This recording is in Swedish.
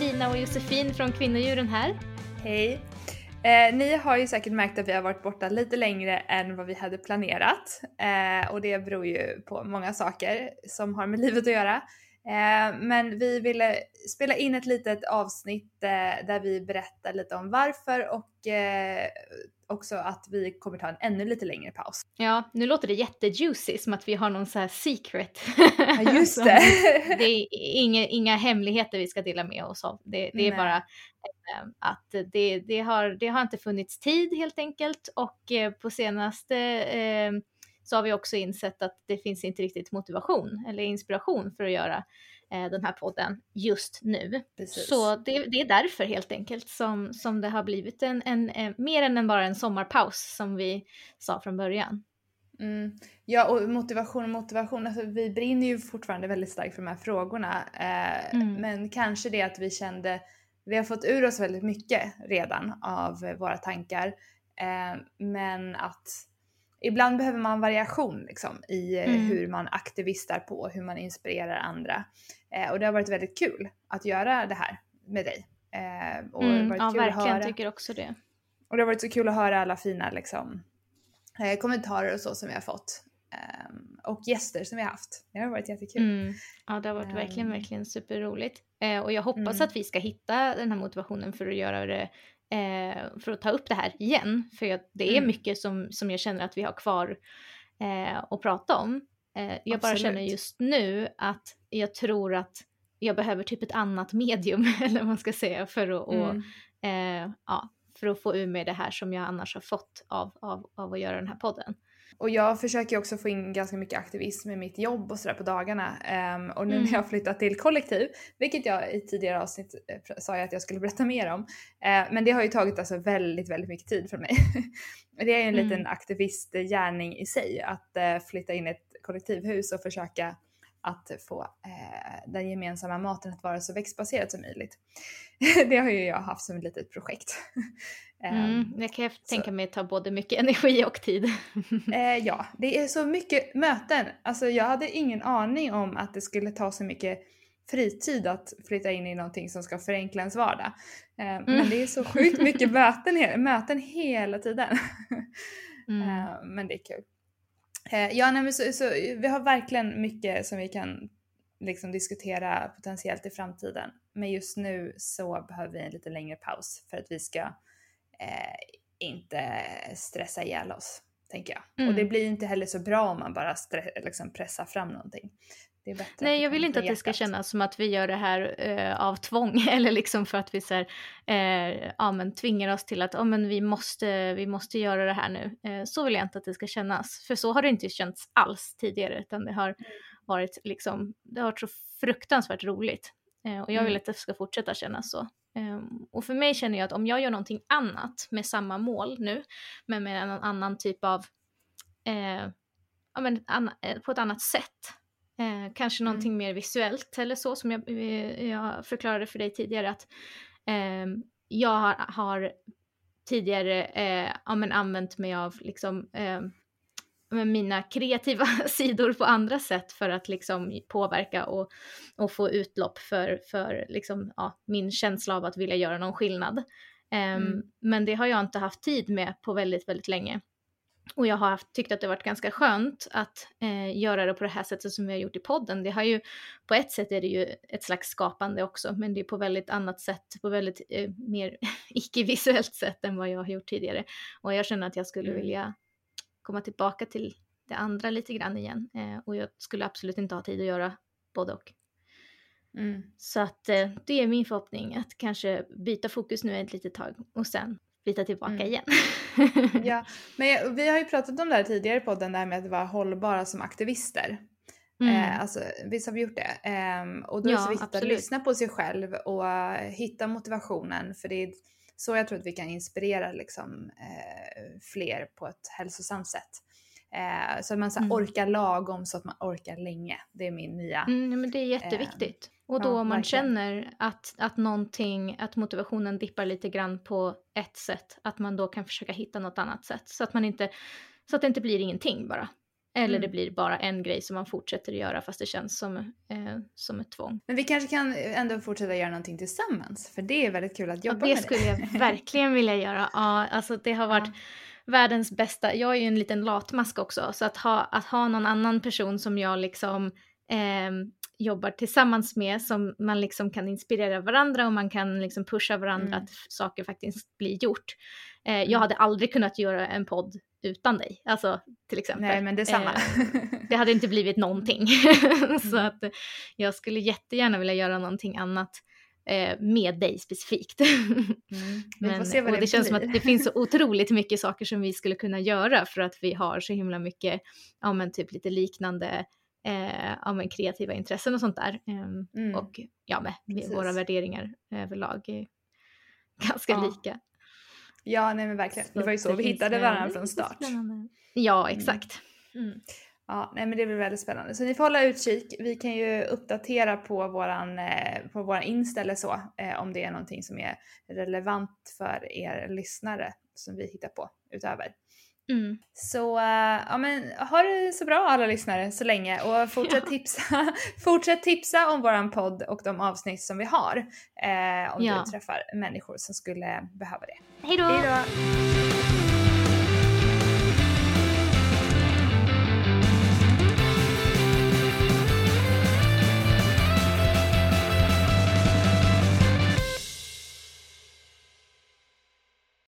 Lina och Josefin från Kvinnodjuren här. Hej! Eh, ni har ju säkert märkt att vi har varit borta lite längre än vad vi hade planerat eh, och det beror ju på många saker som har med livet att göra. Eh, men vi ville spela in ett litet avsnitt eh, där vi berättar lite om varför och eh, också att vi kommer ta en ännu lite längre paus. Ja, nu låter det jättejuicy som att vi har någon så här secret. Ja, just det. det är inga, inga hemligheter vi ska dela med oss av. Det, det är bara att det, det, har, det har inte funnits tid helt enkelt och på senaste eh, så har vi också insett att det finns inte riktigt motivation eller inspiration för att göra eh, den här podden just nu. Precis. Så det, det är därför helt enkelt som, som det har blivit en, en, en, mer än bara en sommarpaus som vi sa från början. Mm. Ja och motivation och motivation, alltså vi brinner ju fortfarande väldigt starkt för de här frågorna. Eh, Mm. Men kanske det att vi kände, vi har fått ur oss väldigt mycket redan av eh, våra tankar. Eh, men att ibland behöver man variation liksom i eh, Mm. hur man aktivistar på, hur man inspirerar andra. Eh, och det har varit väldigt kul att göra det här med dig. Eh, och Mm, varit ja, kul att verkligen, höra. tycker också det. Och det har varit så kul att höra alla fina liksom, eh, kommentarer och så som vi har fått. Ehm, och gäster som vi har haft. Det har varit jättekul. Mm. Ja, det har varit verkligen, Ehm. verkligen superroligt. Eh, och jag hoppas Mm. att vi ska hitta den här motivationen för att göra det, eh, för att ta upp det här igen. För jag, det är Mm. mycket som, som jag känner att vi har kvar eh, att prata om. Eh, jag bara Absolut. känner just nu att jag tror att jag behöver typ ett annat medium, eller vad man ska säga, för att, och, Mm. eh, ja, för att få ur mig det här som jag annars har fått av, av, av att göra den här podden. Och jag försöker också få in ganska mycket aktivism med mitt jobb och sådär på dagarna. Ehm, och nu Mm. när jag flyttat till kollektiv, vilket jag i tidigare avsnitt eh, sa jag att jag skulle berätta mer om. Eh, men det har ju tagit alltså väldigt, väldigt mycket tid från mig. det är ju en Mm. liten aktivistgärning i sig att eh, flytta in i ett kollektivhus och försöka att få eh, den gemensamma maten att vara så växtbaserad som möjligt. det har ju jag haft som ett litet projekt. Ehm, Mm, det kan jag tänka mig ta både mycket energi och tid. Eh, ja, det är så mycket möten. Alltså jag hade ingen aning om att det skulle ta så mycket fritid att flytta in i någonting som ska förenkla ens vardag. Eh, Men det är så sjukt mycket möten, möten hela tiden. Mm. Eh, men det är kul. Eh, ja, nej, men så, så, vi har verkligen mycket som vi kan liksom diskutera potentiellt i framtiden. Men just nu så behöver vi en lite längre paus för att vi ska eh, inte stressa ihjäl oss, tänker jag. Mm. Och det blir inte heller så bra om man bara liksom pressar fram någonting. Nej, jag vill inte att det ska kännas som att vi gör det här eh, av tvång eller liksom för att vi så här, eh, ja, men tvingar oss till att ja, men vi, måste, vi måste göra det här nu. Eh, så vill jag inte att det ska kännas, för så har det inte känts alls tidigare, utan det har varit liksom, det har varit så fruktansvärt roligt. Eh, och jag vill Mm. att det ska fortsätta kännas så. Eh, och för mig känner jag att om jag gör någonting annat med samma mål nu, men med en annan typ av, eh, ja, men, anna, eh, på ett annat sätt, Eh, kanske Mm. någonting mer visuellt eller så som jag, eh, jag förklarade för dig tidigare att eh, jag har, har tidigare eh, ja, men använt mig av liksom, eh, men mina kreativa sidor på andra sätt för att liksom påverka och, och få utlopp för, för liksom, ja, min känsla av att vilja göra någon skillnad. Ehm, Mm. Men det har jag inte haft tid med på väldigt, väldigt länge. Och jag har haft, tyckt att det varit ganska skönt att eh, göra det på det här sättet som vi har gjort i podden. Det har ju, på ett sätt är det ju ett slags skapande också, men det är på väldigt annat sätt, på väldigt eh, mer icke-visuellt sätt än vad jag har gjort tidigare. Och jag känner att jag skulle Mm. vilja komma tillbaka till det andra lite grann igen. Eh, och jag skulle absolut inte ha tid att göra både och. Mm. Så att eh, det är min förhoppning att kanske byta fokus nu ett litet tag och sen byta tillbaka Mm. igen. Ja, men jag, vi har ju pratat om det här tidigare i podden, det här med att vara hållbara som aktivister. Mm. Eh, alltså, visst har vi gjort det? Ehm, och då är det Ja, så viktigt att absolut. lyssna på sig själv och eh, hitta motivationen för det är så jag tror att vi kan inspirera liksom, eh, fler på ett hälsosamt sätt. Eh, så att man så Mm. orkar lagom så att man orkar länge. Det är min nya. Mm, ja, men det är jätteviktigt. och då ja, om man verkligen. känner att, att någonting, att motivationen dippar lite grann på ett sätt, att man då kan försöka hitta något annat sätt. Så att man inte, så att det inte blir ingenting bara. Eller Mm. det blir bara en grej som man fortsätter att göra fast det känns som, eh, som ett tvång. Men vi kanske kan ändå fortsätta göra någonting tillsammans för det är väldigt kul att Ja, jobba det med skulle jag verkligen vilja göra. Ja, alltså det har varit världens bästa. Jag är ju en liten latmask också, så att ha, att ha någon annan person som jag liksom ehm, jobbar tillsammans med, som man liksom kan inspirera varandra och man kan liksom pusha varandra Mm. att saker faktiskt blir gjort. Eh, Mm. Jag hade aldrig kunnat göra en podd utan dig, alltså till exempel. Nej men detsamma. Eh, det hade inte blivit någonting. så Mm. att eh, jag skulle jättegärna vilja göra någonting annat eh, med dig specifikt. Mm. Men, och det, det känns som att det finns så otroligt mycket saker som vi skulle kunna göra för att vi har så himla mycket, ja men typ lite liknande, eh, ja men kreativa intressen och sånt där. Ehm, Mm. Och ja Precis. våra värderingar överlag är ganska Ja, lika. Ja nej men verkligen. Det var ju så vi hittade eh, varandra från start. Ja exakt. Mm. Ja, nej men det blir väldigt spännande. Så ni får hålla utkik. Vi kan ju uppdatera på våran, eh, på våran Insta eller så eh, om det är någonting som är relevant för er lyssnare som vi hittar på utöver. Mm. Så eh, ja men ha det så bra alla lyssnare så länge och fortsätt, Ja. tipsa, fortsätt tipsa om våran podd och de avsnitt som vi har. Eh, om Ja. du träffar människor som skulle behöva det. Hej då! Hej då!